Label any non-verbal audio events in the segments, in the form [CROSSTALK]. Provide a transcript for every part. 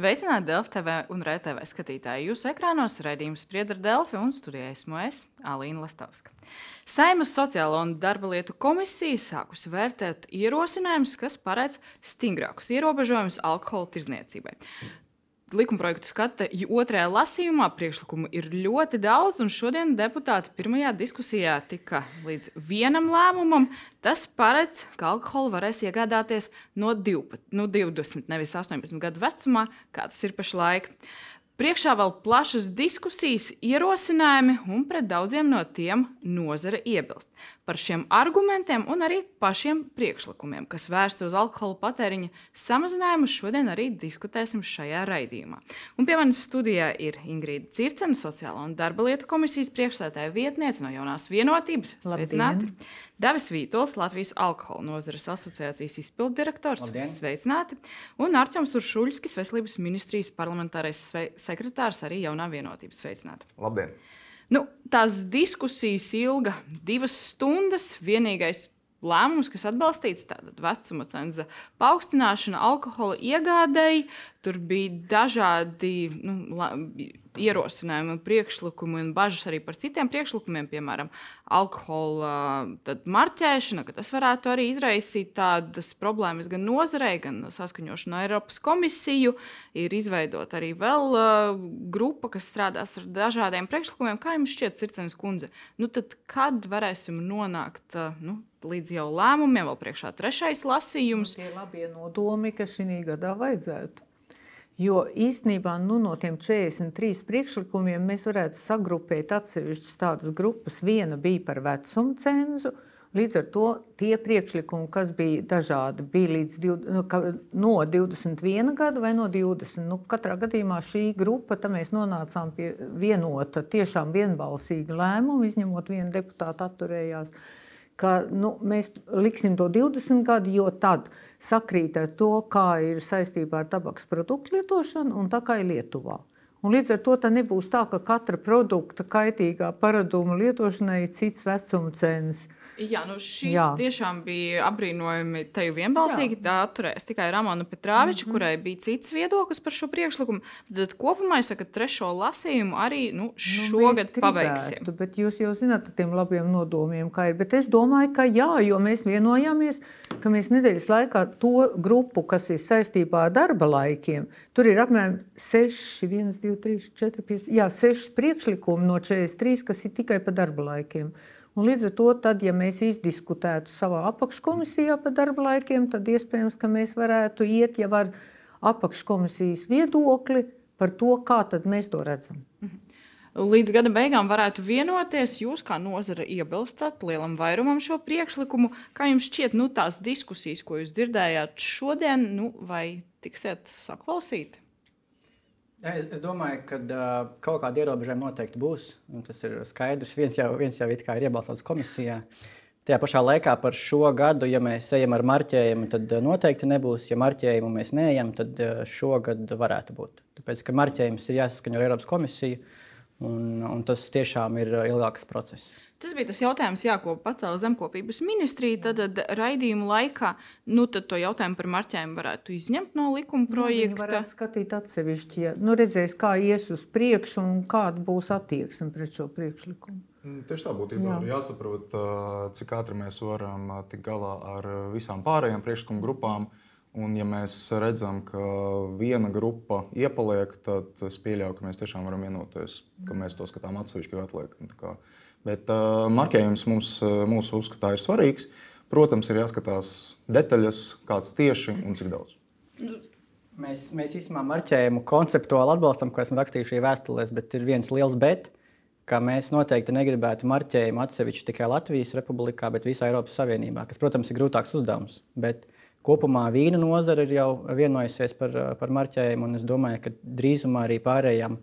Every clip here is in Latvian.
Sveicināti Delfi TV un RTV skatītāji. Jūsu ekrānos raidījums spriedra Delfi un studijā esmu es, Alīna Lastovska. Saimas Sociālo un darba lietu komisija sākusi vērtēt ierosinājumus, kas paredz stingrākus ierobežojumus alkohola tirzniecībai likumprojektu skata otrajā lasījumā. Priekšlikumu ir ļoti daudz, un šodien deputāti pirmajā diskusijā tika līdz vienam lēmumam. Tas paredz, ka alkoholu varēs iegādāties no 12, no 20, nevis 18 gadu vecumā, kā tas ir pašlaik. Priekšā vēl plašas diskusijas, ierosinājumi, un pret daudziem no tiem nozare iebilst. Par šiem argumentiem un arī pašiem priekšlikumiem, kas vērsti uz alkohola patēriņa samazinājumu, šodien arī diskutēsim šajā raidījumā. Un pie manis studijā ir Ingrīda Circena, Sociālo un darba lietu komisijas priekšsēdētāja vietniece no jaunās vienotības. Sveicināti! Davis Vītols, Latvijas alkohola nozares asociācijas izpilddirektors. Labdien. Sveicināti! Un Arčuns Uršuļskis, Veselības ministrijas parlamentārais sekretārs, arī jaunā vienotības. Sveicināti! Labdien! Nu, tās diskusijas ilga divas stundas. Vienīgais lēmums, kas atbalstīts, vecuma cenza paaugstināšana alkohola iegādēji. Tur bija dažādi nu, ierosinājumi, priekšlikumi un bažas arī par citiem priekšlikumiem, piemēram, alkohola marķēšana, ka tas varētu arī izraisīt tādas problēmas gan nozarei, gan saskaņošanu ar Eiropas komisiju. Ir izveidota arī vēl uh, grupa, kas strādās ar dažādiem priekšlikumiem. Kā jums šķiet, Circenes kundze, nu tad kad varēsim nonākt uh, nu, līdz jau lēmumiem, vēl priekšā trešais lasījums? Tie labie nodomi, ka šī gadā vajadzētu. Jo īstenībā nu, no tiem 43 priekšlikumiem mēs varētu sagrupēt atsevišķas tādas grupas. Viena bija par vecumu cenzu. Līdz ar to tie priekšlikumi, kas bija dažādi, bija līdz nu, no 21 gada vai no 20. Nu, katrā gadījumā šī grupa, mēs nonācām pie vienota, tiešām vienbalsīga lēmuma, izņemot vienu deputātu atturējās. Uh, ka nu, mēs liksim to 20 gadu, jo tad sakrīt ar to, kā ir saistībā ar tabaks produktu lietošanu un tā kā ir Lietuvā. Un līdz ar to nebūs tā, ka katra produkta kaitīgā paraduma lietošanai ir cits vecuma cens. Jā, nu šis Jā. tiešām bija apbrīnojami. Te jau vienbalsīgi Jā. tā atturējās tikai Ramona Petrāviča, mm -hmm. kurai bija cits viedoklis par šo priekšlikumu. Tad kopumā es saku, ka trešo lasījumu arī nu, nu šogad nu, pabeigsim. Bet jūs jau zināt ar tiem labiem nodomiem, kā ir. Bet es domāju, ka jā, jo mēs vienojāmies, ka mēs nedēļas laikā to grupu, kas ir saistībā ar darba laikiem, tur ir apmēram 6, 1, 2, 3, 4, 5, jā, 6 priekšlikumi no 43, kas ir tikai par darba laikiem. Un līdz ar to, tad, ja mēs izdiskutētu savā apakškomisijā par darba laikiem, tad iespējams, ka mēs varētu iet jau ar apakškomisijas viedokli par to, kā mēs to redzam. Mhm. Līdz gada beigām varētu vienoties. Jūs, kā nozara, iebilstat lielam vairumam šo priekšlikumu. Kā jums šķiet, nu, tās diskusijas, ko jūs dzirdējāt šodien, nu, vai tiksiet saklausīti? Es, es domāju, ka uh, kaut kāda ierobežojuma noteikti būs. Tas ir skaidrs. Viens jau, viens jau ir iebalsots komisijā. Tajā pašā laikā par šo gadu, ja mēs ejam ar marķējumu, tad noteikti nebūs. Ja marķējumu mēs neejam, tad šogad varētu būt. Tāpēc, ka marķējums ir jāsaskaņo ar Eiropas komisiju, un, un tas tiešām ir ilgāks process. Tas bija tas jautājums, jā, ko pacēla zemkopības ministrija. Tad, tad raidījuma laikā nu, tad to jautājumu par marķējumu varētu izņemt no likuma nu, projekta. Nu, varētu skatīt atsevišķi, ja nu, redzēs, kā ies uz priekšu un kāda būs attieksme pret šo priekšlikumu. Mm, tieši tā būtībā Jā. ir jāsaprot, cik ātri mēs varam tikt galā ar visām pārējām priekšlikumu grupām. Un, ja mēs redzam, ka viena grupa iepaliek, tad es pieļauju, ka mēs tiešām varam vienoties, ka mēs to skatām atsevišķi vai atliekam. Bet uh, marķējums mums, uh, mūsu uzskatā ir svarīgs. Protams, ir jāskatās detaļas, kāds tieši un cik daudz. Nu, mēs, mēs īstenībā marķējumu konceptuāli atbalstam, ko esam rakstījuši vēstulēs, bet ir viens liels bet, ka mēs noteikti negribētu marķējumu atsevišķi tikai Latvijas republikā, bet visā Eiropas Savienībā, kas, protams, ir grūtāks uzdevums. Bet kopumā vīna nozara ir jau vienojusies par, par marķējumu, un es domāju, ka drīzumā arī pārējām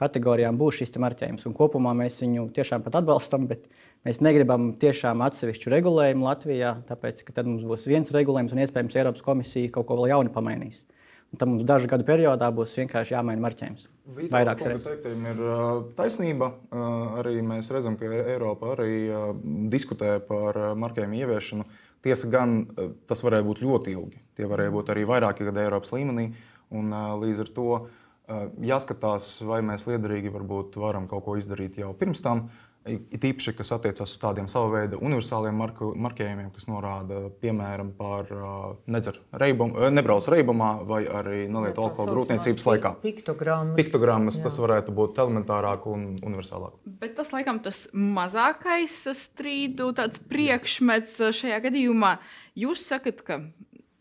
kategorijām būs šis marķējums. Un kopumā mēs viņu tiešām atbalstam, bet mēs negribam tiešām atsevišķu regulējumu Latvijā, tāpēc ka tad mums būs viens regulējums un iespējams Eiropas komisija kaut ko vēl jaunu pamainīs. Un tad mums dažu gadu periodā būs vienkārši jāmaina marķējums. Vairākas reizes. Ir taisnība. Arī mēs redzam, ka Eiropa arī diskutē par marķējumu ieviešanu. Tiesa gan tas varēja būt ļoti ilgi. Tie varēja būt arī vairāki gadi Eiropas līmenī. Un, līdz ar to jāskatās, vai mēs liederīgi varam kaut ko izdarīt jau pirms tam. It īpaši, kas attiecas uz tādiem sava veida universāliem marku, marķējumiem, kas norāda, piemēram, par nedzer reibum, nebrauc reibumā vai arī nelieto alkohola grūtniecības laikā. Piktogrammas. Piktogrammas tas varētu būt elementārāk un universālāk. Bet tas, laikam, tas mazākais strīdu priekšmets šajā gadījumā. Jūs sakat, ka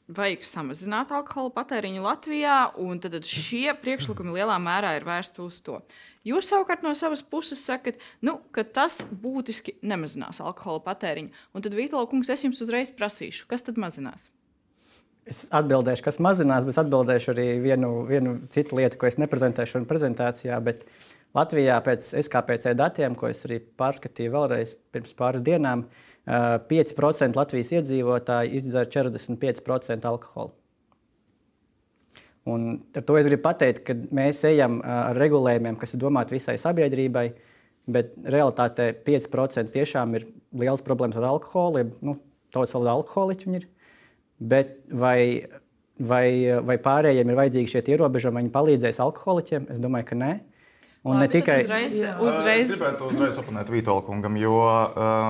vajag samazināt alkohola patēriņu Latvijā, un tad šie priekšlikumi lielā mērā ir vērsti uz to. Jūs savukārt no savas puses sakat, nu, ka tas būtiski nemazinās alkohola patēriņu. Un tad, Vītola kungs, es jums uzreiz prasīšu, kas tad mazinās? Es atbildēšu, kas mazinās, bet atbildēšu arī vienu, vienu citu lietu, ko es neprezentēšu prezentācijā. Latvijā pēc SKPC datiem, ko es arī pārskatīju vēlreiz pirms pāris dienām, uh, 5% Latvijas iedzīvotāji izdara 45% alkohola. Un ar to es gribu pateikt, ka mēs ejam ar regulējumiem, kas ir domāti visai sabiedrībai, bet realitātē 5% tiešām ir liels problēmas ar alkoholu. Nu, Tautas valodā alkoholiķi viņi ir. Bet vai, vai, vai pārējiem ir vajadzīgi šie ierobežojumi, viņi palīdzēs alkoholiķiem? Es domāju, ka nē. Un Labi, ne tikai uzreiz, uzreiz... Es gribētu uzreiz oponēt Vitola kungam, jo uh,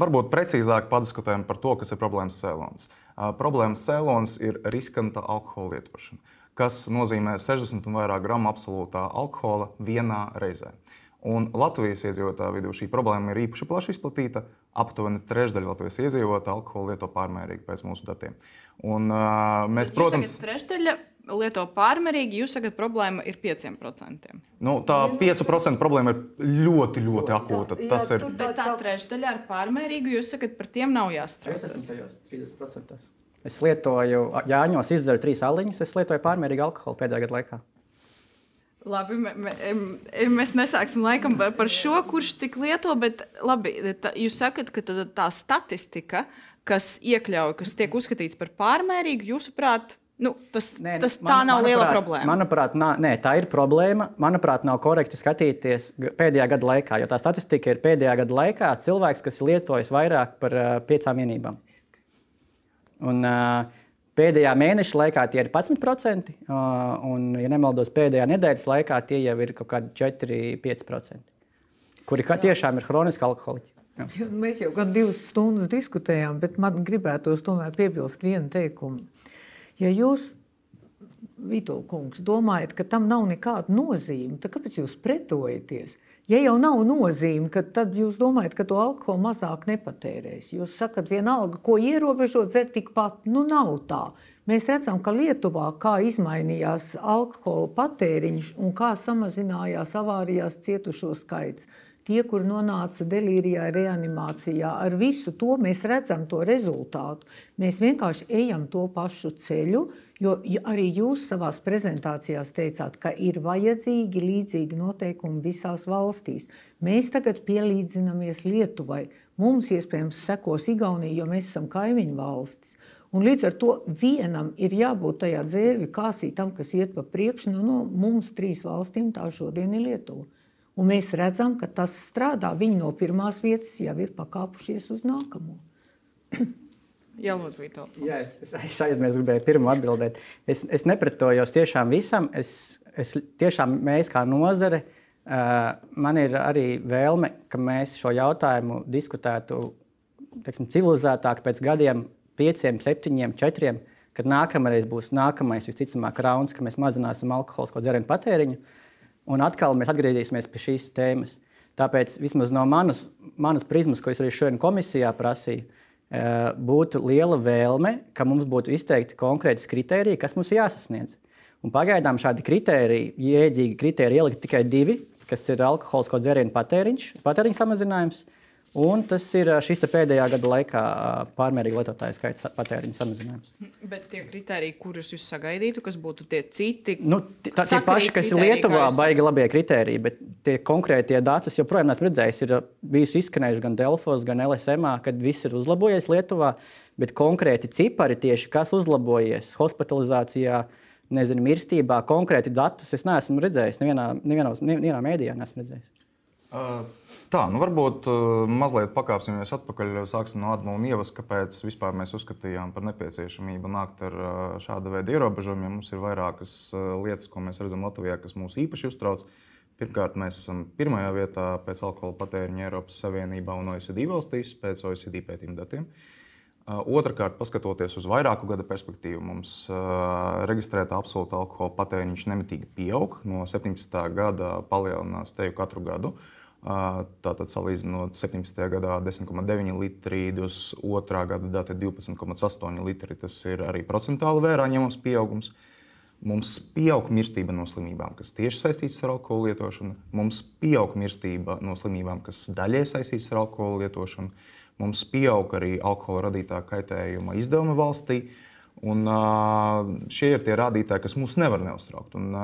varbūt precīzāk padiskutējam par to, kas ir problēmas cēlonis. Uh, problēmas cēlonis ir riskanta alkohola lietošana, kas nozīmē 60 un vairāk gramu absolūtā alkohola vienā reizē. Un Latvijas iedzīvotāju vidū šī problēma ir īpaši plaši izplatīta. Aptuveni trešdaļa Latvijas iedzīvotāju alkoholu lieto pārmērīgi pēc mūsu datiem. Un, uh, mēs, Bet protams, trešdaļa lieto pārmērīgi, jūs sakat, problēma ir 5%. Nu, tā 5% problēma ir ļoti, ļoti akūta. Jā, tas ir. Bet tā trešdaļa ar pārmērīgu, jūs sakat, par tiem nav jāstrādā. Es esmu tajos 30%. Es lietoju, Jāņos izdzeru trīs aliņus, es lietoju pārmērīgu alkoholu pēdējā gada laikā. Labi, mēs nesāksim laikam par šo, kurš cik lieto, bet labi, tā, jūs sakat, ka tā, tā statistika, kas iekļauj, kas tiek uzskatīts par pārmērīgu, jūsuprāt, Nu, tas nē, tas tā man, nav liela problēma. Manuprāt, nā, nē, tā ir problēma. Manuprāt, nav korekti skatīties pēdējā gada laikā, jo tā statistika ir pēdējā gada laikā cilvēks, kas ir lietojis vairāk par uh, piecām vienībām. Un, uh, pēdējā mēneša laikā tie ir 11%, uh, un, ja nemaldos, pēdējā nedēļas laikā tie jau ir kaut kādi 4-5%, kuri kā, tiešām ir hroniski alkoholiķi. Jā. Mēs jau gan divas stundas diskutējām, bet man gribētos tomēr piebilst vienu teikumu. Ja jūs, Vitola kungs, domājat, ka tam nav nekāda nozīme, tad kāpēc jūs pretojaties? Ja jau nav nozīme, tad jūs domājat, ka to alkoholu mazāk nepatērēs. Jūs sakat, vienalga, ko ierobežot, dzer tikpat. Nu, nav tā. Mēs redzam, ka Lietuvā kā izmainījās alkohola patēriņš un kā samazinājās avārijās cietušo skaits tie, kur nonāca delīrijā, reanimācijā, ar visu to mēs redzam to rezultātu. Mēs vienkārši ejam to pašu ceļu, jo arī jūs savā prezentācijā teicāt, ka ir vajadzīgi līdzīgi noteikumi visās valstīs. Mēs tagad pielīdzinamies Lietuvai. Mums iespējams sekos Igaunija, jo mēs esam kaimiņu valstis. Un līdz ar to vienam ir jābūt tajā dzērvju kāsītam, kas iet pa priekšu. Nu, no mums trīs valstīm tā šodien ir Lietuva. Un mēs redzam, ka tas strādā. Viņi no pirmās vietas jau ir pakāpušies uz nākamo. [CLEARS THROAT] Jā, lūdzu, Vito. Jā, es, es, es aizmirsu, gribēju pirmo atbildēt. Es, es nepretojos tiešām visam. Es, es tiešām mēs kā nozare, uh, man ir arī vēlme, ka mēs šo jautājumu diskutētu teiksim, civilizētāk pēc gadiem, pieciem, septiņiem, četriem, kad nākamreiz būs nākamais, visticamāk, rauns, ka mēs mazināsim alkoholisko dzērienu patēriņu. Uh, Un atkal mēs atgriezīsimies pie šīs tēmas. Tāpēc vismaz no manas, manas prizmas, ko es arī šodien komisijā prasīju, eh, būtu liela vēlme, ka mums būtu izteikti konkrēti kriteriji, kas mums jāsasniedz. Un pagaidām šādi kriteriji, jēdzīgi kriteriji, ielikt tikai divi, kas ir alkoholisko dzērienu patēriņš, patēriņa samazinājums Un tas ir šis pēdējā gada laikā pārmērīgi lietotāju skaita patēriņa samazinājums. Bet tie kriteriji, kurus jūs sagaidītu, kas būtu tie citi? Nu, tā, tie paši, kas ir Lietuvā, jūs... baigi labie kriteriji, bet tie konkrētie datus joprojām esmu redzējis. Ir bijusi izskanējuši gan Delfos, gan LSM, kad viss ir uzlabojies Lietuvā, bet konkrēti cipari tieši kas uzlabojies hospitalizācijā. Nezinu, mirstībā konkrēti datus es neesmu redzējis. Nevienā, nevienā, nevienā mēdījā neesmu redzējis. Tā, nu varbūt mazliet pakāpsimies atpakaļ. Sāksim no Adama un Ievas, kāpēc mēs uzskatījām par nepieciešamību nākt ar šāda veida ierobežojumiem. Mums ir vairākas lietas, ko mēs redzam Latvijā, kas mūs īpaši uztrauc. Pirmkārt, mēs esam pirmajā vietā pēc alkohola patēriņa Eiropas Savienībā un OECD valstīs, pēc OECD pētījuma datiem. Otrakārt, paskatoties uz vairāku gadu perspektīvu, mums uh, reģistrēta absolūta alkohola patēriņš nemitīgi pieaug. No 17. gada palielinās teju katru gadu. Uh, Tātad, salīdzinot 17. gadā 10,9 litri, 22. gada dati 12,8 litri. Tas ir arī procentuāli vērā ņemams pieaugums. Mums pieaug mirstība no slimībām, kas tieši saistītas ar alkohola lietošanu. Mums pieaug mirstība no slimībām, kas daļai saistītas ar alkohola lietošanu. Mums pieaug arī alkohola radītā kaitējuma izdevuma valstī. Un, šie ir tie rādītāji, kas mūs nevar neuztraukt. Un,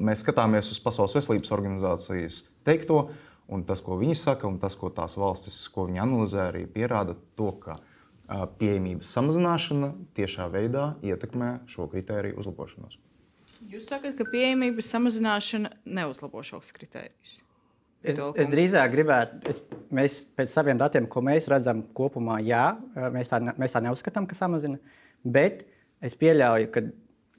mēs skatāmies uz Pasaules veselības organizācijas teikto, Un tas, ko viņi saka, un tas, ko tās valstis, ko viņi analizē, arī pierāda to, ka pieejamības samazināšana tiešā veidā ietekmē šo kritēriju uzlabošanos. Jūs sakat, ka pieejamības samazināšana neuzlabo šos kritērijus. Es, es drīzāk gribētu, es, mēs pēc saviem datiem, ko mēs redzam kopumā, jā, mēs tā, mēs tā neuzskatām, ka samazina. Bet es pieļauju, ka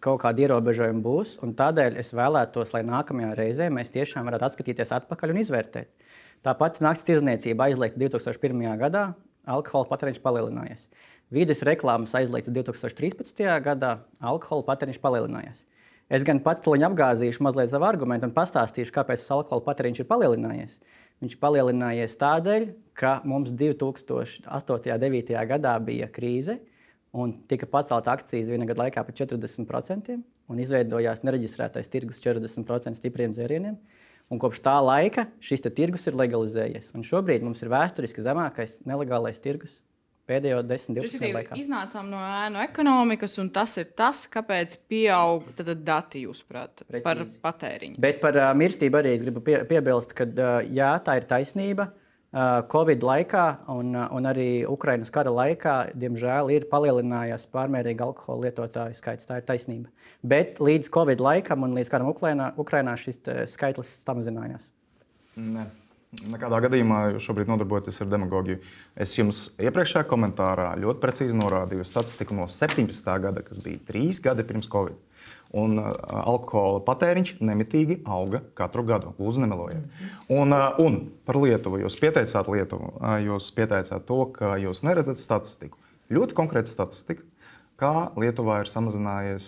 kaut kāda ierobežojuma būs. Tādēļ es vēlētos, lai nākamajā reizē mēs tiešām varētu atskatīties atpakaļ un izvērtēt. Tāpat naktas tirdzniecība aizliegta 2001. gadā, alkohola patēriņš palielinājies. Vides reklāmas aizliegts 2013. gadā, alkohola patēriņš palielinājies. Es gan pats to apgāzīšu mazliet savu argumentu un pastāstīšu, kāpēc tas alkohola patēriņš ir palielinājies. Viņš palielinājies tādēļ, ka mums 2008. un 2009. gadā bija krīze, un tika pacelta akcijas viena gada laikā par 40%, un izveidojās nereģistrētais tirgus 40% stipriem dzērieniem. Un kopš tā laika šis tirgus ir legalizējies. Un šobrīd mums ir vēsturiski zemākais nelegālais tirgus pēdējo 10, 12 gadu laikā. Iznācām no ēnu ekonomikas, un tas ir tas, kāpēc pieaug dati, jūsuprāt, par patēriņu. Bet par uh, mirstību arī es gribu pie, piebilst, ka uh, jā, tā ir taisnība. Uh, Covid laikā un, un arī Ukraiņas kara laikā, diemžēl, ir palielinājies pārmērīga alkohola lietotāju skaits. Tā ir taisnība. Bet līdz Covid laikam un līdz karam Ukrainā, Ukrainā šis skaitlis samazinājās. Ne. Nekādā gadījumā šobrīd nodarbojaties ar demagogiju. Es jums iepriekšējā komentārā ļoti precīzi norādīju statistiku no 17. gada, kas bija trīs gadi pirms Covid. Un uh, alkohola patēriņš nemitīgi auga katru gadu. Lūdzu, nemelojiet. Un, uh, un par Lietuvu. Jūs pieteicāt Lietuvu. Uh, jūs pieteicāt to, ka jūs neredzat statistiku. Ļoti konkrēta statistika, kā Lietuvā ir samazinājies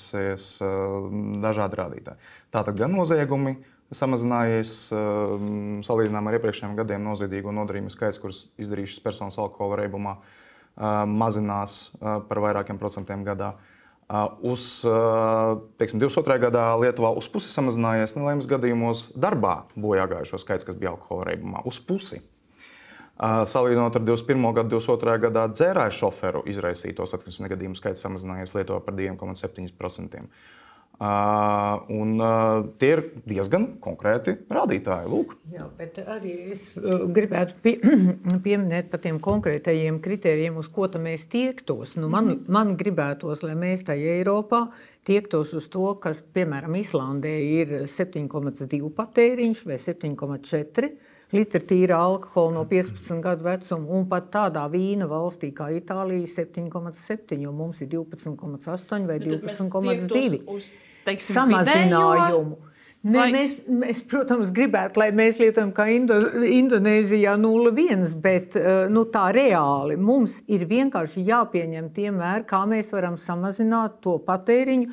dažādi rādītāji. Tātad gan noziegumi, samazinājies uh, salīdzinājumā ar iepriekšējiem gadiem noziedzīgo nodarījumu skaits, kurus izdarījušas personas alkohola reibumā, mazinās par vairākiem procentiem gadā. Uz teiksim, 22. gadā Lietuvā uz pusi samazinājies nelaimes gadījumos darbā bojā gājušo skaits, kas bija alkohola reibumā. Uz pusi. Salīdzinot ar 21. gadu, 22. gadā dzērāju šoferu izraisīto satiksmes negadījumu skaits samazinājies Lietuvā par 2,7%. Uh, un, uh, tie ir diezgan konkrēti rādītāji. Lūk. Jā, bet arī es uh, gribētu pie, [CLEARS THROAT] pieminēt par tiem konkrētajiem kritērijiem, uz ko mēs tiektos. Nu, man, mm. man gribētos, lai mēs tajā Eiropā tiektos uz to, kas, piemēram, Islandē ir 7,2 patēriņš vai 7,4 litri tīra alkohola no 15 gadu vecuma, un pat tādā vīna valstī kā Itālija 7,7, jo mums ir 12,8 vai 12,2 teiksim, samazinājumu. Ne, Vai... mēs, mēs, protams, gribētu, lai mēs lietojam kā Indo, Indonēzijā 0,1, bet eh, nu, tā reāli mums ir vienkārši jāpieņem tie mēri, kā mēs varam samazināt to patēriņu.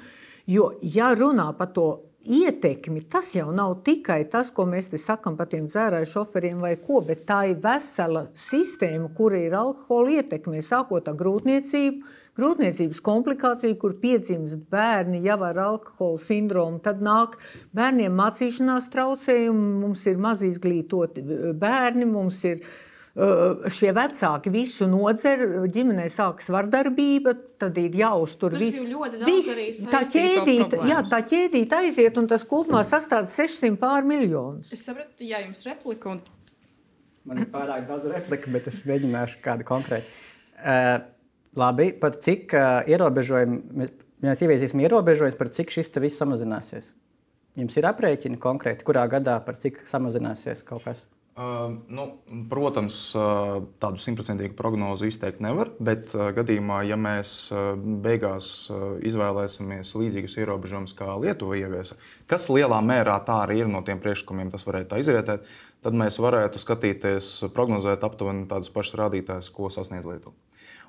Jo, ja runā par to ietekmi, tas jau nav tikai tas, ko mēs te sakām par tiem dzērāju šoferiem vai ko, bet tā ir vesela sistēma, kura ir alkohola ietekme, sākot ar grūtniecību grūtniecības komplikācija, kur piedzimst bērni jau ar alkohola sindromu. Tad nāk bērniem mācīšanās traucējumi, mums ir maz izglītoti bērni, mums ir uh, šie vecāki visu nodzer, ģimenē sākas vardarbība, tad ir jāuztur viss. Vis, tā ķēdīte, jā, tā ķēdīte aiziet, un tas kopumā sastāv 600 pār miljonus. Es sapratu, ja jums replika. Un... Man ir pārāk daudz replika, bet es mēģināšu kādu konkrētu. Uh, Labi, par cik uh, ierobežojumu mēs, mēs ieviesīsim ierobežojumus, par cik šis viss samazināsies? Jums ir aprēķini konkrēti, kurā gadā par cik samazināsies kaut kas? Uh, nu, protams, uh, tādu simtprocentīgu prognozi izteikt nevar, bet uh, gadījumā, ja mēs beigās izvēlēsimies līdzīgus ierobežojumus, kā Lietuva ieviesa, kas lielā mērā tā arī ir no tiem priekšlikumiem, tas varētu izrietēt, tad mēs varētu skatīties, prognozēt aptuveni tādus pašus rādītājus, ko sasniedz Lietuva.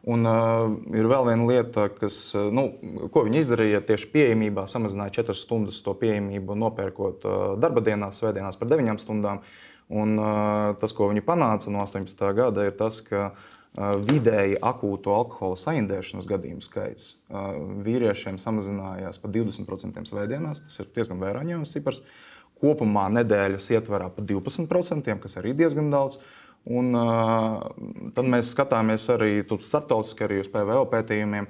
Un uh, ir vēl viena lieta, kas, nu, ko viņi izdarīja tieši pieejamībā, samazināja 4 stundas to pieejamību, nopērkot uh, darba dienās, svētdienās par 9 stundām. Uh, Un, tas, ko viņi panāca no 18. gada, ir tas, ka vidēji akūto alkohola saindēšanas gadījumu skaits vīriešiem samazinājās par 20% svētdienās. Tas ir diezgan vērā ņemams cipars. Kopumā nedēļas ietvarā par 12%, kas arī diezgan daudz. Un, uh, tad mēs skatāmies arī starptautiski arī uz PVO pētījumiem.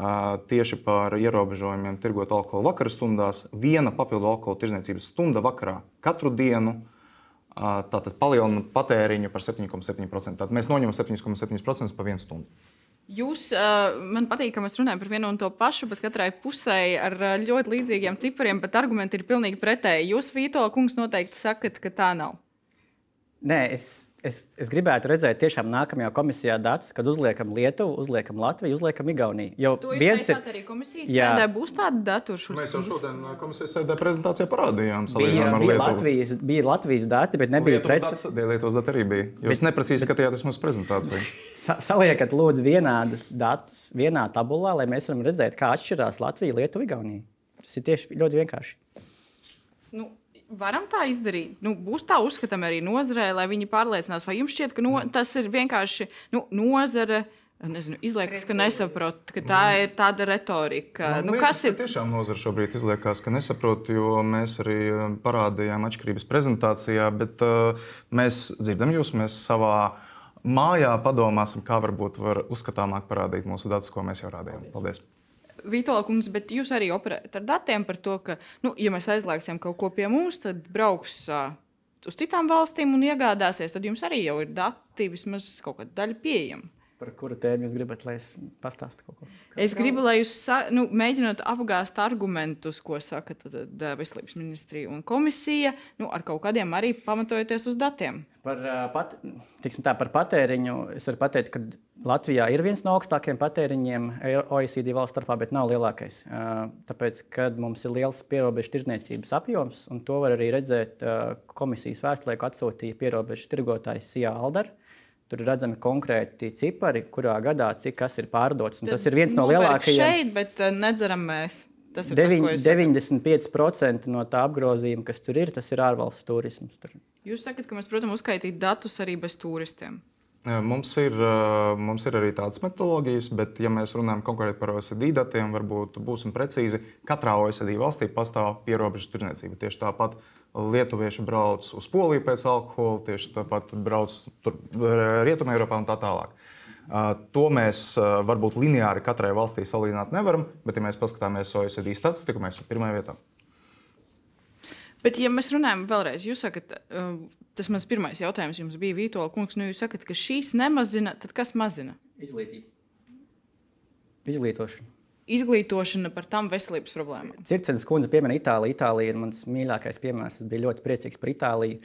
Uh, tieši par ierobežojumiem tirgot alkoholu vakarā stundās. Viena papildu alkohola tirdzniecības stunda vakarā katru dienu uh, tātad palielina patēriņu par 7,7%. Tātad mēs noņemam 7,7% pa vienu stundu. Jūs, man patīk, ka mēs runājam par vienu un to pašu, bet katrai pusē ar ļoti līdzīgiem cipariem, bet argumenti ir pilnīgi pretēji. Jūs, Vīto kungs, noteikti sakat, ka tā nav. Nē, es Es, es gribētu redzēt, tiešām nākamajā komisijā datus, kad uzliekam Lietuvu, uzliekam Latviju, uzliekam Igauniju. Jo viens ir arī komisijas jā. sēdē, būs tāda datu. Mēs jau šodien komisijas sēdē prezentācijā parādījām. Bija, bija, Latvijas, bija Latvijas dati, bet nebija precīzi. Lietuvas dati arī bija. Jūs bet, neprecīzi skatījāties mūsu prezentāciju. [LAUGHS] Sa saliekat lūdzu vienādas datus vienā tabulā, lai mēs varam redzēt, kā atšķirās Latvija, Lietuva, Igaunija. Tas ir tieši ļoti vienkārši. Nu, Varam tā izdarīt. Nu, būs tā uzskatām arī nozarē, lai viņi pārliecinās, vai jums šķiet, ka no, tas ir vienkārši nu, nozare. Nezinu, izliekas, ka nesaprot, ka tā ir tāda retorika. Man nu, liekas, kas ir? Tiešām nozara šobrīd izliekas, ka nesaprot, jo mēs arī um, parādījām atšķirības prezentācijā, bet uh, mēs dzirdam jūs, mēs savā mājā padomāsim, kā varbūt var uzskatāmāk parādīt mūsu datus, ko mēs jau rādījām. Paldies! Paldies. Vitola kungs, bet jūs arī operējat ar datiem par to, ka, nu, ja mēs aizliegsim kaut ko pie mums, tad brauks uh, uz citām valstīm un iegādāsies. Tad jums arī jau ir dati, vismaz kaut kāda daļa pieejama. Par kuru tēmu jūs gribat, lai es pastāstītu kaut ko? Es gribu, lai jūs nu, mēģināt apgāzt argumentus, ko saka tad, Veselības ministrija un komisija, nu, ar kaut kādiem arī pamatojoties uz datiem. Par, pat, tā, par patēriņu es varu pateikt, ka Latvijā ir viens no augstākajiem patēriņiem OECD valsts starpā, bet nav lielākais. Tāpēc, kad mums ir liels pierobežu tirdzniecības apjoms, un to var arī redzēt komisijas vēstulē, ko atsūtīja pierobežu tirgotājs Sijā Aldara Tur redzami konkrēti cipari, kurā gadā cik kas ir pārdots. Tas ir viens no lielākajiem. Šeit, bet uh, nedzeram mēs. Tas ir Deviņ, tas, 95% no tā apgrozījuma, kas tur ir, tas ir ārvalstu turisms. Tur. Jūs sakat, ka mēs, protams, uzskaitīt datus arī bez turistiem. Mums ir, mums ir arī tādas metodoloģijas, bet, ja mēs runājam konkrēti par OECD datiem, varbūt būsim precīzi. Katrā OECD valstī pastāv pierobežu tirniecība. Tieši tāpat lietuvieši brauc uz Poliju pēc alkohola, tieši tāpat brauc tur Rietumē, Eiropā un tā tālāk. To mēs varbūt lineāri katrai valstī salīdzināt nevaram, bet, ja mēs paskatāmies OECD statistiku, mēs esam pirmajā vietā. Bet, ja mēs runājam vēlreiz, jūs sakat, tas mans pirmais jautājums jums bija Vītola kungs, nu jūs sakat, ka šīs nemazina, tad kas mazina? Izglītība. Izglītošana izglītošana par tām veselības problēmām. Circenes kundze pieminēja Itāliju. Itālija ir mans mīļākais piemērs. Es biju ļoti priecīgs par Itāliju.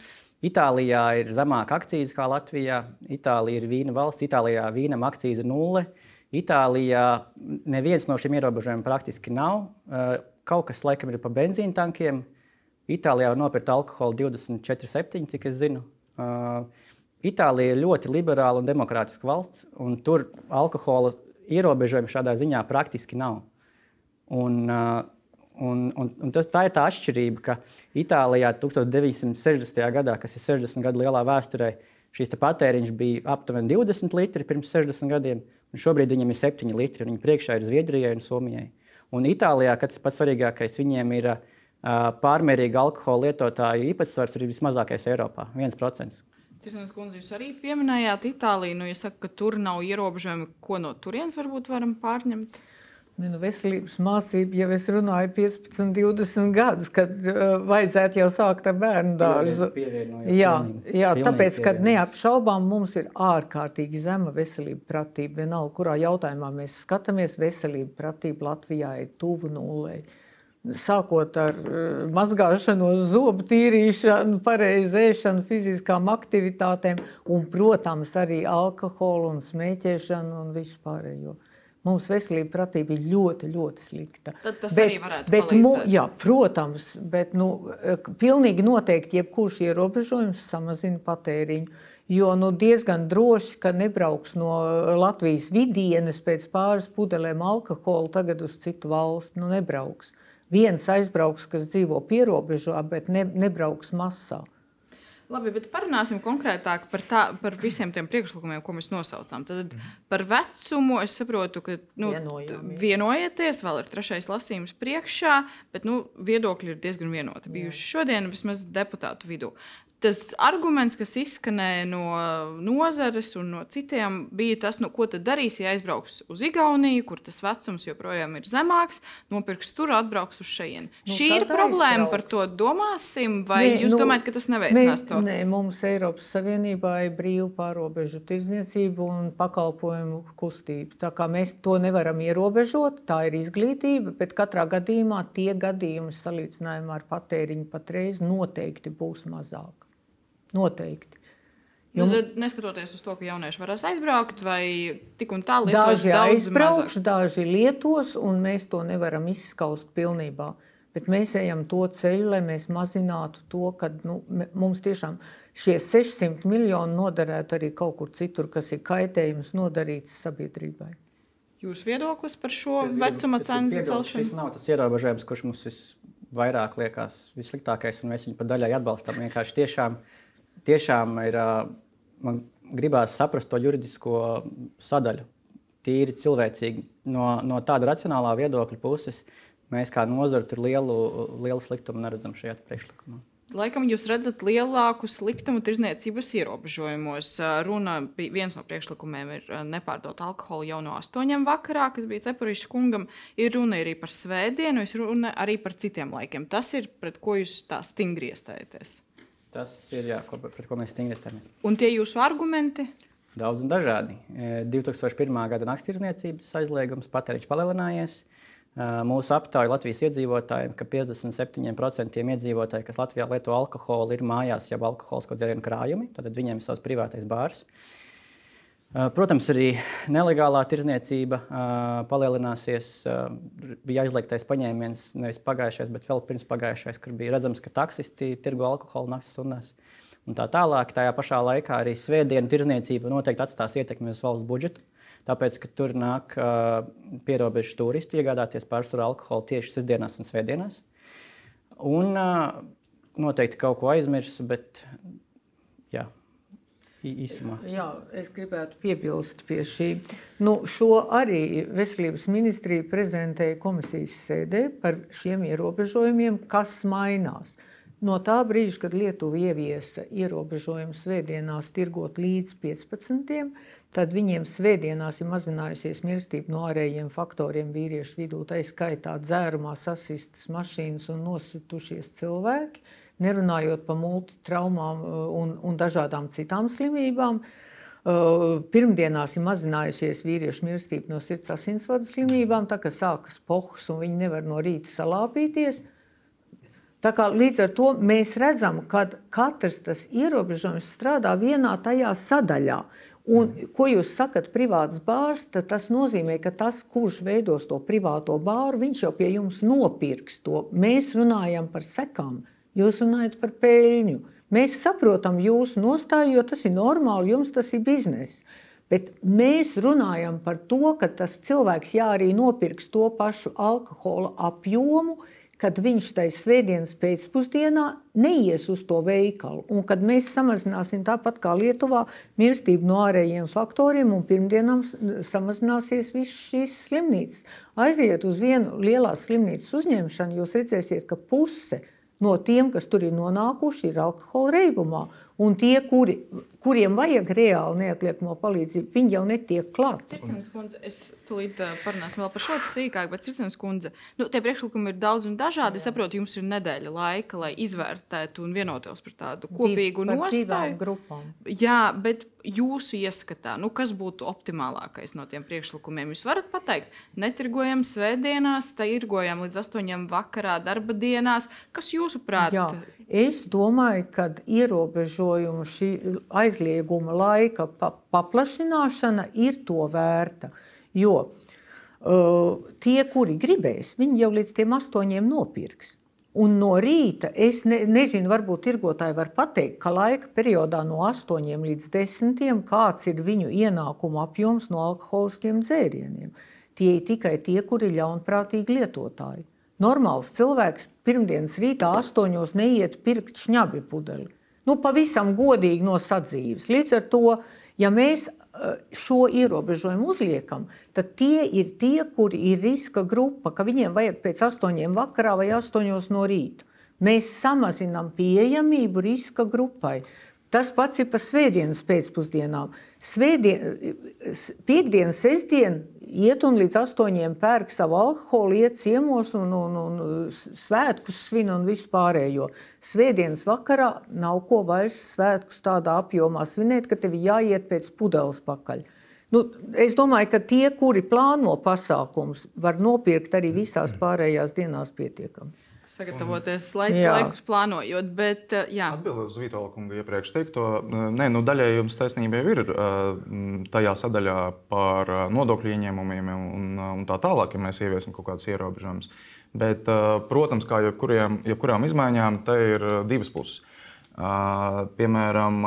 Itālijā ir zemāka akcijas kā Latvijā. Itālija ir vīna valsts. Itālijā vīnam akcijas ir nulle. Itālijā neviens no šiem ierobežojumiem praktiski nav. Eh, kaut kas laikam ir pa benzīna tankiem. Itālijā var nopirkt alkoholu 24,7, cik es zinu. Eh, Itālija ir ļoti liberāla un demokrātiska valsts, un tur alkohola ierobežojumi šādā ziņā praktiski nav. Un, uh, Un, un, un tas, tā ir tā atšķirība, ka Itālijā 1960. gadā, kas ir 60 gadu lielā vēsturē, šīs patēriņš bija aptuveni 20 litri pirms 60 gadiem, un šobrīd viņam ir 7 litri. Viņa priekšā ir Zviedrijai un Somijai. Un Itālijā, kas pats svarīgākais, viņiem ir uh, pārmērīga alkohola lietotāju īpatsvars, ir vismazākais Eiropā - 1%. Tiesnesis kundze, jūs arī pieminējāt Itāliju. Nu, ja saka, ka tur nav ierobežojumi, ko no turienes varbūt varam pārņemt? Ne, nu, veselības mācība jau es runāju 15, 20 gadus, kad uh, vajadzētu jau sākt ar bērnu dārzu. Jā, jā tāpēc, ka neapšaubām mums ir ārkārtīgi zema veselība pratība. Vienalga, kurā jautājumā mēs skatāmies, veselība pratība Latvijā ir tuvu nulēji. Sākot ar mazgāšanos, zobu tīrīšanu, pareizu ēšanu, fiziskām aktivitātēm un, protams, arī alkoholu un smēķēšanu un vispārējo. Mums veselība pratība ir ļoti, ļoti slikta. Tad tas bet, arī varētu bet, mu, jā, protams, bet nu, pilnīgi noteikti jebkurš ierobežojums samazina patēriņu. Jo nu, diezgan droši, ka nebrauks no Latvijas vidienes pēc pāris pudelēm alkohola tagad uz citu valsti. Nu, nebrauks. Viens aizbrauks, kas dzīvo pierobežā, bet ne, nebrauks masā. Labi, bet parunāsim konkrētāk par, tā, par visiem tiem priekšlikumiem, ko mēs nosaucām. Tad par vecumu es saprotu, ka nu, vienojieties, vēl ir trešais lasījums priekšā, bet nu, viedokļi ir diezgan vienoti bijuši šodien, vismaz deputātu vidū tas arguments, kas izskanēja no nozares un no citiem, bija tas, nu, ko tad darīs, ja aizbrauks uz Igauniju, kur tas vecums joprojām ir zemāks, nopirks tur, atbrauks uz šejieni. Nu, Šī ir problēma, aizbrauks. par to domāsim, vai nē, jūs nu, domājat, ka tas neveicinās to? Nē, mums Eiropas Savienībā ir brīva pārobežu tirdzniecība un pakalpojumu kustība. Tā kā mēs to nevaram ierobežot, tā ir izglītība, bet katrā gadījumā tie gadījumi salīdzinājumā ar patēriņu patreiz noteikti būs mazāk. Noteikti. Jo, nu, neskatoties uz to, ka jaunieši varēs aizbraukt, vai tik un tā lietos, daži aizbrauks, mazāk. daži lietos, un mēs to nevaram izskaust pilnībā. Bet mēs ejam to ceļu, lai mēs mazinātu to, ka nu, mums tiešām šie 600 miljoni noderētu arī kaut kur citur, kas ir kaitējums nodarīts sabiedrībai. Jūsu viedoklis par šo es vecuma cenu celšanu? Tas nav tas ierobežojums, kurš mums visvairāk liekas vissliktākais, un mēs viņu pa daļai atbalstām. Vienkārši tiešām uh, tiešām ir, man gribās saprast to juridisko sadaļu. Tīri cilvēcīgi, no, no tāda racionālā viedokļa puses, mēs kā nozara tur lielu, lielu sliktumu neredzam šajā priekšlikumā. Laikam jūs redzat lielāku sliktumu tirzniecības ierobežojumos. Runa bija viens no priekšlikumiem, ir nepārdot alkoholu jau no astoņiem vakarā, kas bija cepurīša kungam. Ir runa arī par svētdienu, ir runa arī par citiem laikiem. Tas ir pret ko jūs tā stingri iestājaties. Tas ir jā, ko, pret ko mēs stingri izturamies. Un tie jūsu argumenti? Daudz un dažādi. 2001. E, gada naktstirdzniecības aizliegums patēriņš palielinājies. E, mūsu aptaujā Latvijas iedzīvotājiem, ka 57% iedzīvotāji, kas Latvijā lieto alkoholu, ir mājās jau alkoholisko dzērienu krājumi. Tad viņiem ir savs privātais bārs. Uh, protams, arī nelegālā tirzniecība palielināsies. Bija aizliegtais paņēmiens nevis pagājušais, bet vēl pirms pagājušais, kur bija redzams, ka taksisti tirgo alkoholu naktas stundās. Un tā tālāk, tajā pašā laikā arī svētdienu tirzniecība noteikti atstās ietekmi uz valsts budžetu. Tāpēc, ka tur nāk uh, pierobežu turisti iegādāties pārsvarā alkoholu tieši sestdienās un svētdienās. Un uh, noteikti kaut ko aizmirsu, bet īsumā. Jā, es gribētu piebilst pie šī. Nu, šo arī Veselības ministrija prezentēja komisijas sēdē par šiem ierobežojumiem, kas mainās. No tā brīža, kad Lietuva ieviesa ierobežojumu svētdienās tirgot līdz 15, tad viņiem svētdienās ir mazinājusies mirstība no ārējiem faktoriem vīriešu vidū, tā skaitā dzērumā sasistas mašīnas un nositušies cilvēki nerunājot par multitraumām uh, un, un dažādām citām slimībām. Uh, pirmdienās ir mazinājusies vīriešu mirstība no sirds asinsvadu slimībām, tā kā sākas pohus un viņi nevar no rīta salāpīties. Tā kā līdz ar to mēs redzam, ka katrs tas ierobežojums strādā vienā tajā sadaļā. Un, ko jūs sakat, privāts bārs, tas nozīmē, ka tas, kurš veidos to privāto bāru, viņš jau pie jums nopirks to. Mēs runājam par sekām. Jūs runājat par peļņu. Mēs saprotam jūsu nostāju, jo tas ir normāli, jums tas ir bizness. Bet mēs runājam par to, ka tas cilvēks jā, arī nopirks to pašu alkohola apjomu, kad viņš tajā svētdienas pēcpusdienā neies uz to veikalu. Un kad mēs samazināsim tāpat kā Lietuvā mirstību no ārējiem faktoriem, un pirmdienām samazināsies visas šīs slimnīcas. Aiziet uz vienu lielās slimnīcas uzņemšanu, jūs redzēsiet, ka puse no no tiem, kas tur ir nonākuši, ir alkohola reibumā. Un tie, kuri, kuriem vajag reāli neatliekamo palīdzību, viņi jau netiek klāt. Circenes kundze, es tūlīt parunāsim vēl par šo sīkāk, bet Circenes kundze, nu, tie priekšlikumi ir daudz un dažādi. Es saprotu, jums ir nedēļa laika, lai izvērtētu un vienotos par tādu kopīgu Div, nostāju. grupām. Jā, bet jūsu ieskatā, nu, kas būtu optimālākais no tiem priekšlikumiem? Jūs varat pateikt, netirgojam svētdienās, tirgojam līdz astoņiem vakarā darba dienās. Kas jūsuprāt? Jā. Es domāju, ka ierobežojumu šī aizlieguma laika pa paplašināšana ir to vērta. Jo uh, tie, kuri gribēs, viņi jau līdz tiem astoņiem nopirks. Un no rīta es ne, nezinu, varbūt tirgotāji var pateikt, ka laika periodā no 8 līdz 10 kāds ir viņu ienākumu apjoms no alkoholiskiem dzērieniem. Tie ir tikai tie, kuri ir ļaunprātīgi lietotāji. Normāls cilvēks pirmdienas rītā astoņos neiet pirkt šņabi pudeli. Nu, pavisam godīgi no sadzīves. Līdz ar to, ja mēs eh, šo ierobežojumu uzliekam, tad tie ir tie, kuri ir riska grupa, ka viņiem vajag pēc astoņiem vakarā vai astoņos no rīta. Mēs samazinām pieejamību riska grupai. Tas pats ir par svētdienas pēcpusdienām. Svētdien, piekdiena, sestdiena iet un līdz astoņiem pērk savu alkoholu, iet ciemos un, un, un svētkus svin un visu pārējo. Svētdienas vakarā nav ko vairs svētkus tādā apjomā svinēt, ka tev jāiet pēc pudeles pakaļ. Nu, es domāju, ka tie, kuri plāno pasākumus, var nopirkt arī visās pārējās dienās pietiekami sagatavoties laik, laikus plānojot. Bet, jā. Atbildot uz Vitāla kunga iepriekš teikto, nē, nu, daļai jums taisnība jau ir tajā sadaļā par nodokļu ieņēmumiem un, un tā tālāk, ja mēs ieviesim kaut kādas ierobežojumus. Bet, protams, kā jebkuriem, jebkurām izmaiņām, te ir divas puses. Piemēram,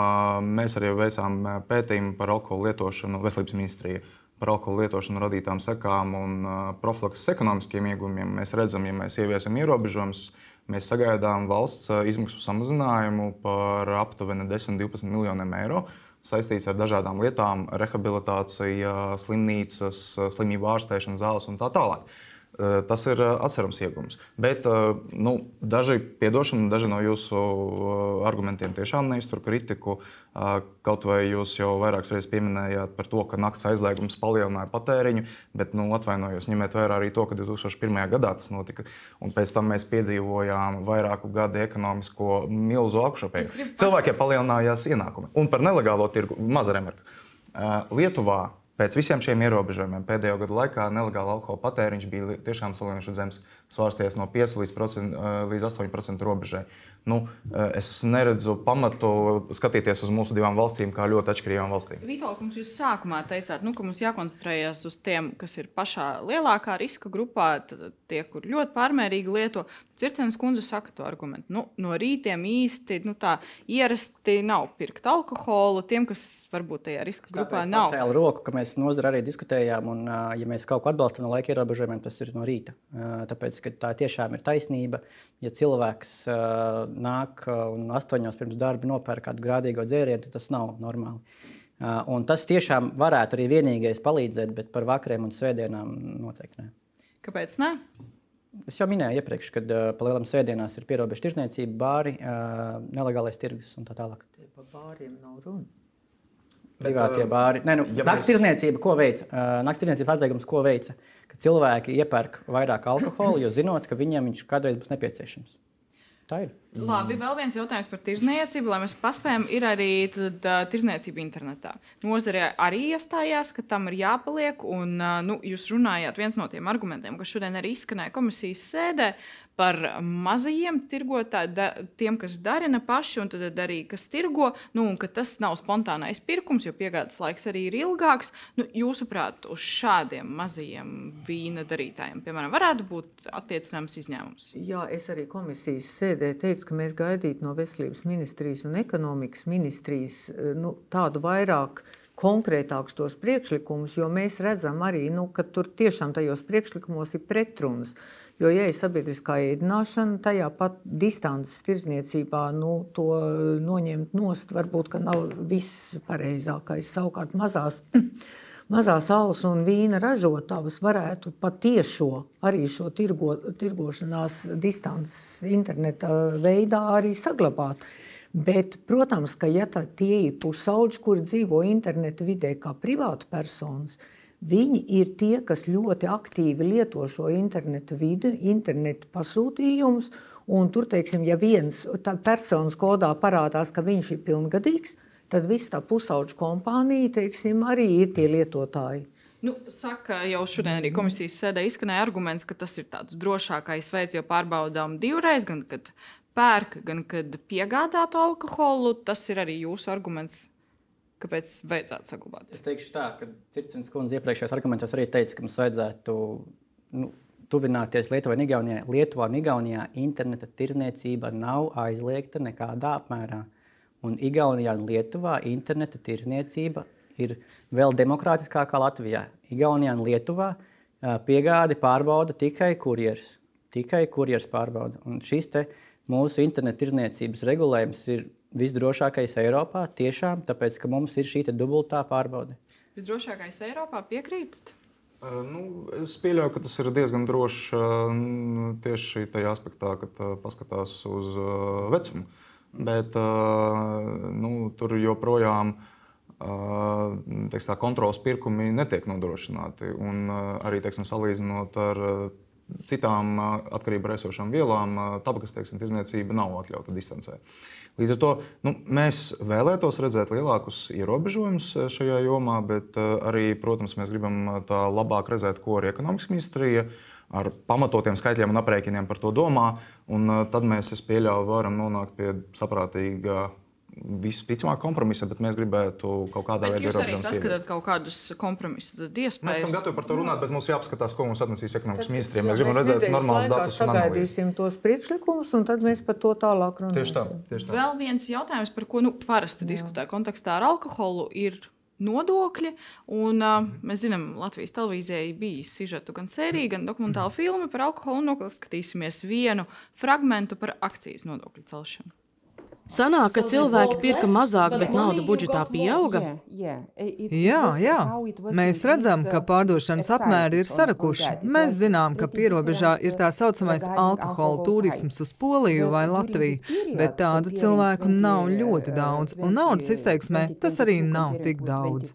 mēs arī veicām pētījumu par alkohola lietošanu Veselības ministrijā par alkohola lietošanu radītām sekām un profilakses ekonomiskiem iegūmiem. Mēs redzam, ja mēs ieviesam ierobežojumus, mēs sagaidām valsts izmaksu samazinājumu par aptuveni 10-12 miljoniem eiro. Saistīts ar dažādām lietām, rehabilitācija, slimnīcas, slimību ārstēšana, zāles un tā tālāk. Eh, tas ir eh, atcerams iegums. Bet eh, nu, daži, piedošana, daži no jūsu argumentiem tiešām neiztur kritiku. Kaut vai jūs jau vairākas reizes pieminējāt par to, ka nakts aizliegums palielināja patēriņu, bet nu, atvainojos, ņemiet vērā arī to, ka 2001. gadā tas notika. Un pēc tam mēs piedzīvojām vairāku gadu ekonomisko milzu augšupeju. Cilvēkiem palielinājās ienākumi. Un par nelegālo tirgu maza remarka. Lietuvā Pēc visiem šiem ierobežojumiem pēdējo gadu laikā nelegāla alkohola patēriņš bija tiešām salīdzinoši zems, svārsties no 5 līdz, procent, līdz 8% robežai. Nu, es neredzu pamatu skatīties uz mūsu divām valstīm kā ļoti atšķirīgām valstīm. Vitālkungs, jūs sākumā teicāt, nu, ka mums jākoncentrējas uz tiem, kas ir pašā lielākā riska grupā, tie, kur ļoti pārmērīgi lieto. Cirtenes kundze saka to argumentu. Nu, no rītiem īsti nu, tā ierasti nav pirkt alkoholu tiem, kas varbūt tajā riska grupā Tāpēc nav. Tā ir roku, ka mēs nozara arī diskutējām, un ja mēs kaut ko atbalstam no laika ierobežojumiem, tas ir no rīta. Tāpēc, tā tiešām ir taisnība. Ja cilvēks nāk un astoņos pirms darba nopērk kādu grādīgo dzērienu, tad tas nav normāli. Un tas tiešām varētu arī vienīgais palīdzēt, bet par vakariem un svētdienām noteikti ne. Kāpēc ne? Es jau minēju iepriekš, ka uh, palielam svētdienās ir pierobežu tirzniecība, bāri, uh, nelegālais tirgus un tā tālāk. Par bāriem nav runa. Privātie uh, bāri. Nē, nu, ja nakts mēs... tirzniecība, ko veica? Uh, nakts tirzniecības atliekums, ko veica? Ka cilvēki iepērk vairāk alkohola, jo zinot, ka viņiem viņš kādreiz būs nepieciešams. Tā ir. Labi, vēl viens jautājums par tirzniecību, lai mēs paspējam. Ir arī tad, uh, tirzniecība internetā. Nozarē arī iestājās, ka tam ir jāpaliek. Un, uh, nu, jūs runājāt, viens no tiem argumentiem, kas šodien arī izskanēja komisijas sēdē, par mazajiem tirgotājiem, tiem, kas darina paši, un tad arī kas tirgo, nu, un ka tas nav spontānais pirkums, jo piegādes laiks arī ir ilgāks. Nu, jūsuprāt, uz šādiem mazajiem vīna darītājiem, piemēram, varētu būt attiecināms izņēmums? Jā, es arī komisijas sēdē teicu, ka mēs gaidītu no veselības ministrijas un ekonomikas ministrijas nu, tādu vairāk konkrētākus tos priekšlikumus, jo mēs redzam arī, nu, ka tur tiešām tajos priekšlikumos ir pretrunas. Jo, ja ir sabiedriskā ēdināšana, tajā pat distances tirzniecībā nu, to noņemt nost, varbūt nav viss pareizākais. Savukārt mazās, mazās alus un vīna ražotavas varētu patiešo arī šo tirgo, tirgošanās distances interneta veidā arī saglabāt. Bet, protams, ka ja tā, tie ir pusauģi, kur dzīvo interneta vidē kā privāta personas, viņi ir tie, kas ļoti aktīvi lieto šo internetu vidi, internetu pasūtījumus. Un tur, teiksim, ja viens personas kodā parādās, ka viņš ir pilngadīgs, tad viss tā pusauģu kompānija teiksim, arī ir tie lietotāji. Nu, saka, jau šodien arī komisijas sēdē izskanēja arguments, ka tas ir tāds drošākais veids, jo pārbaudām divreiz, gan kad pērk, gan kad piegādātu alkoholu. Tas ir arī jūsu arguments. Kāpēc vajadzētu saglabāt? Es teikšu tā, ka Circens kundze iepriekšējos argumentos arī teica, ka mums vajadzētu nu, tuvināties Lietuvai un Igaunijai. Lietuvā un Igaunijā interneta tirzniecība nav aizliegta nekādā apmērā. Un Igaunijā un Lietuvā interneta tirzniecība ir vēl demokrātiskākā kā Latvijā. Igaunijā un Lietuvā piegādi pārbauda tikai kurjeris. Tikai kurjeris pārbauda. Un šis mūsu interneta tirzniecības regulējums ir visdrošākais Eiropā, tiešām tāpēc, ka mums ir šī dubultā pārbaude. Visdrošākais Eiropā piekrītat? Uh, nu, es pieļauju, ka tas ir diezgan droši uh, tieši tajā aspektā, kad uh, paskatās uz vecumu. Bet nu, tur joprojām tā, kontrols pirkumi netiek nodrošināti. Un arī teiksim, salīdzinot ar citām atkarībā esošām vielām, tabakas teiksim, tirdzniecība nav atļauta distancē. Līdz ar to nu, mēs vēlētos redzēt lielākus ierobežojumus šajā jomā, bet arī, protams, mēs gribam tā labāk redzēt, ko arī ekonomikas ministrija ar pamatotiem skaitļiem un aprēķiniem par to domā. Un tad mēs, es pieļauju, varam nonākt pie saprātīga visticamāk kompromisa, bet mēs gribētu kaut kādā veidā. Jūs arī saskatāt kaut kādus kompromisus, iespējas. Mēs esam gatavi par to runāt, bet mums jāapskatās, ko mums atnesīs ekonomikas ministrija. Mēs gribam redzēt normālus datus. Sagaidīsim tos priekšlikumus, un tad mēs par to tālāk runāsim. Tieši tā. Tieši tā. Vēl viens jautājums, par ko nu, parasti Jā. diskutē kontekstā ar alkoholu, ir nodokļi. Un, uh, mēs zinām, Latvijas televīzijai bija sižeta gan sērija, gan dokumentāla filma par alkoholu. Noklausīsimies vienu fragment par akcijas nodokļu celšanu. Sanāk, ka cilvēki pirka mazāk, bet nauda budžetā pieauga? Jā, jā. Mēs redzam, ka pārdošanas apmēri ir sarakuši. Mēs zinām, ka pierobežā ir tā saucamais alkohola turisms uz Poliju vai Latviju, bet tādu cilvēku nav ļoti daudz, un naudas izteiksmē tas arī nav tik daudz.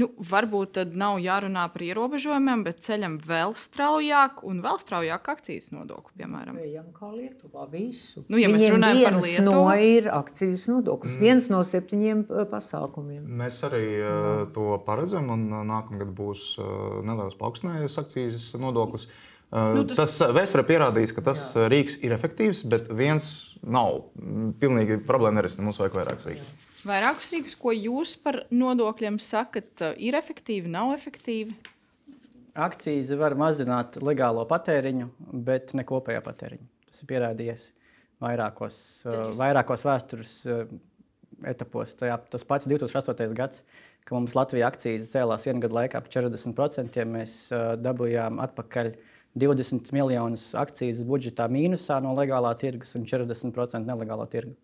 Nu, varbūt tad nav jārunā par ierobežojumiem, bet ceļam vēl straujāk un vēl straujāk akcijas nodokli, piemēram. Ejam kā Lietuvā visu. Nu, ja Viņiem mēs runājam par Lietuvu, no ir akcijas nodoklis, mm. viens no septiņiem uh, pasākumiem. Mēs arī uh, to paredzam, un uh, nākamgad būs uh, neliels paaugstinājums akcijas nodoklis. Uh, nu, tas tas vēsturē pierādījis, ka tas jā. rīks ir efektīvs, bet viens nav. Pilnīgi problēma nerisina. Mums vajag vairākus rīkus. Jā. Vairākus rīkus, ko jūs par nodokļiem sakat, ir efektīvi, nav efektīvi? Akcijas var mazināt legālo patēriņu, bet ne kopējā patēriņu. Tas ir pierādījies vairākos, jūs... vairākos vēstures etapos. Tajā, tas pats 2008. gads, kad mums Latvijas akcijas cēlās vienu gadu laikā par 40%, mēs dabūjām atpakaļ 20 miljonus akcijas budžetā mīnusā no legālā tirgus un 40% nelegālo tirgu.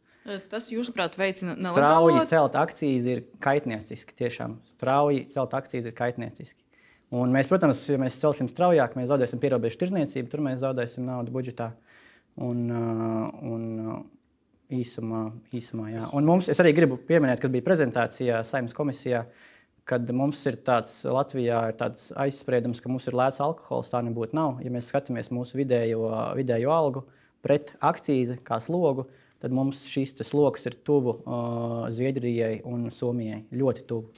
Tas, jūsuprāt, veicina nelegālo? Strauji celt akcijas ir kaitnieciski. Tiešām strauji celt akcijas ir kaitnieciski. Un mēs, protams, ja mēs celsim straujāk, mēs zaudēsim pierobežu tirzniecību, tur mēs zaudēsim naudu budžetā. Un, un īsumā, īsumā jā. Un mums, es arī gribu pieminēt, kad bija prezentācijā Saimnes komisijā, kad mums ir tāds Latvijā ir tāds aizspriedums, ka mums ir lēts alkohols. Tā nebūtu nav. Ja mēs skatāmies mūsu vidējo, vidējo algu pret akcīzi kā slogu, tad mums šis sloks ir tuvu uh, Zviedrijai un Somijai. Ļoti tuvu.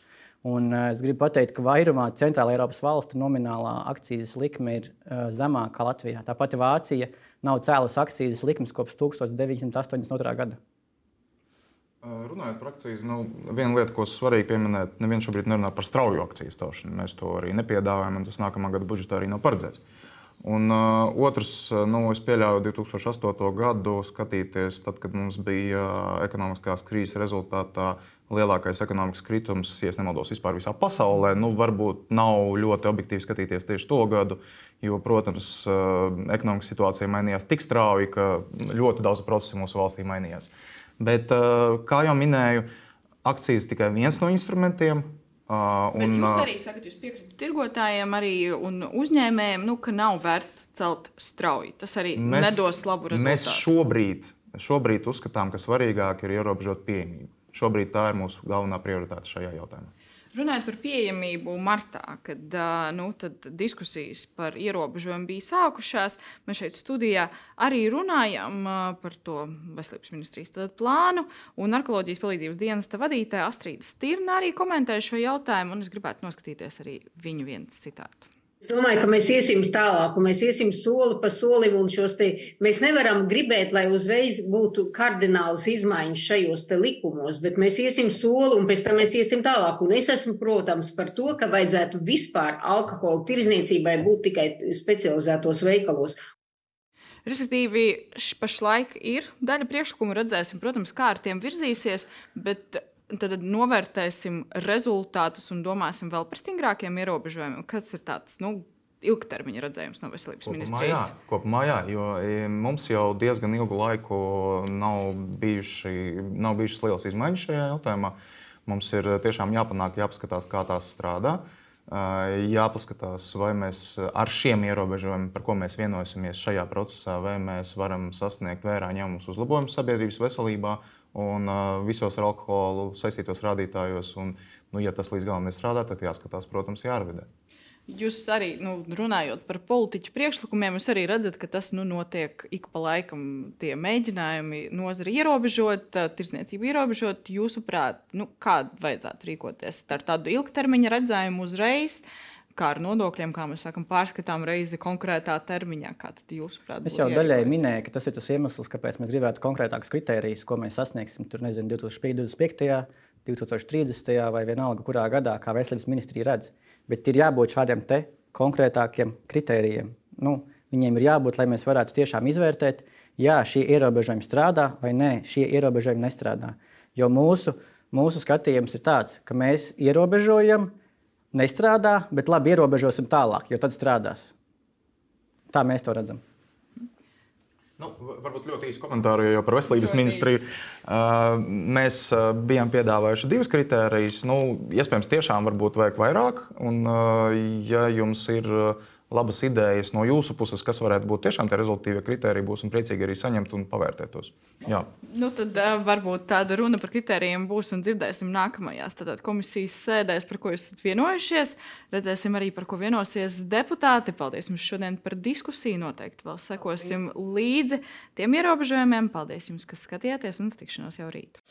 Un, uh, es gribu pateikt, ka vairumā Centrāla Eiropas valstu nominālā akcijas likme ir uh, zemāka Latvijā. Tāpat Vācija nav cēlusi akcijas likmes kopš 1982. gada. Runājot par akciju, nu, viena lieta, ko svarīgi pieminēt, neviens šobrīd nerunā par strauju akciju stāšanu. Mēs to arī nepiedāvājam, un tas nākamā gada budžetā arī nav paredzēts. Uh, Un uh, otrs, nu, es pieļauju 2008. gadu skatīties, tad, kad mums bija uh, ekonomiskās krīzes rezultātā lielākais ekonomikas kritums, ja nemaldos, vispār visā pasaulē. Nu, varbūt nav ļoti objektīvi skatīties tieši to gadu, jo, protams, uh, ekonomikas situācija mainījās tik strauji, ka ļoti daudz procesu mūsu valstī mainījās. Bet, uh, kā jau minēju, akcijas tikai viens no instrumentiem, Uh, un, Bet jūs arī sakat, jūs piekrītat tirgotājiem arī un uzņēmējiem, nu, ka nav vērts celt strauji. Tas arī mēs, nedos labu rezultātu. Mēs šobrīd Šobrīd uzskatām, ka svarīgāk ir ierobežot pieejamību. Šobrīd tā ir mūsu galvenā prioritāte šajā jautājumā. Runājot par pieejamību martā, kad nu, diskusijas par ierobežojumu bija sākušās, mēs šeit studijā arī runājām par to veselības ministrijas plānu. Un narkoloģijas palīdzības dienesta vadītāja Astrīda Stirna arī komentēja šo jautājumu, un es gribētu noskatīties arī viņu vienu citātu. Es domāju, ka mēs iesim tālāk, un mēs iesim soli pa solim, un šos te mēs nevaram gribēt, lai uzreiz būtu kardināls izmaiņas šajos te likumos, bet mēs iesim soli, un pēc tam mēs iesim tālāk. Un es esmu, protams, par to, ka vajadzētu vispār alkohola tirzniecībai būt tikai specializētos veikalos. Respektīvi, pašlaik ir daļa priekšlikumu, redzēsim, protams, kā ar tiem virzīsies, bet tad novērtēsim rezultātus un domāsim vēl par stingrākiem ierobežojumiem. Kāds ir tāds nu, ilgtermiņa redzējums no veselības kopumā, ministrijas? Jā, kopumā jā, jo e, mums jau diezgan ilgu laiku nav, bijuši, nav bijušas lielas izmaiņas šajā jautājumā. Mums ir tiešām jāpanāk, jāpaskatās, kā tās strādā. E, jāpaskatās, vai mēs ar šiem ierobežojumiem, par ko mēs vienosimies šajā procesā, vai mēs varam sasniegt vērā ņemumus uzlabojumus sabiedrības veselībā, un uh, visos ar alkoholu saistītos rādītājos. Un, nu, ja tas līdz galam nestrādā, tad jāskatās, protams, jārevidē. Jūs arī nu, runājot par politiķu priekšlikumiem, jūs arī redzat, ka tas nu, notiek ik pa laikam. Tie mēģinājumi nozari ierobežot, tirsniecību ierobežot. Jūsuprāt, nu, kāda vajadzētu rīkoties ar tādu ilgtermiņa redzējumu uzreiz? Uh, kā ar nodokļiem, kā mēs sakām, pārskatām reizi konkrētā termiņā. Prāt? Es jau daļēji minēju, ka tas ir tas iemesls, kāpēc mēs gribētu konkrētākus kritērijus, ko mēs sasniegsim. Tur nezinu, 2025. 2030. vai vienalga, kurā gadā, kā veselības ministrija redz. Bet ir jābūt šādiem konkrētākiem kritērijiem. Nu, viņiem ir jābūt, lai mēs varētu tiešām izvērtēt, jā, šie ierobežojumi strādā vai nē, šie ierobežojumi nestrādā. Jo mūsu, mūsu skatījums ir tāds, ka mēs ierobežojam, nestrādā, bet labi ierobežosim tālāk, jo tad strādās. Tā mēs to redzam. Nu, varbūt ļoti īsi komentāri jau par veselības ministriju. Uh, mēs uh, bijām piedāvājuši divus kritērijus. Nu, iespējams, tiešām varbūt vajag vairāk. Un, uh, ja jums ir labas idejas no jūsu puses, kas varētu būt tiešām tie rezultātīvie kriteriji, būsim priecīgi arī saņemt un pavērtēt tos. Jā. Nu, tad uh, varbūt tāda runa par kritērijiem būs un dzirdēsim nākamajās tātad, komisijas sēdēs, par ko esat vienojušies. Redzēsim arī, par ko vienosies deputāti. Paldies jums šodien par diskusiju. Noteikti vēl sekosim līdzi tiem ierobežojumiem. Paldies jums, kas skatījāties un uz tikšanos jau rīt.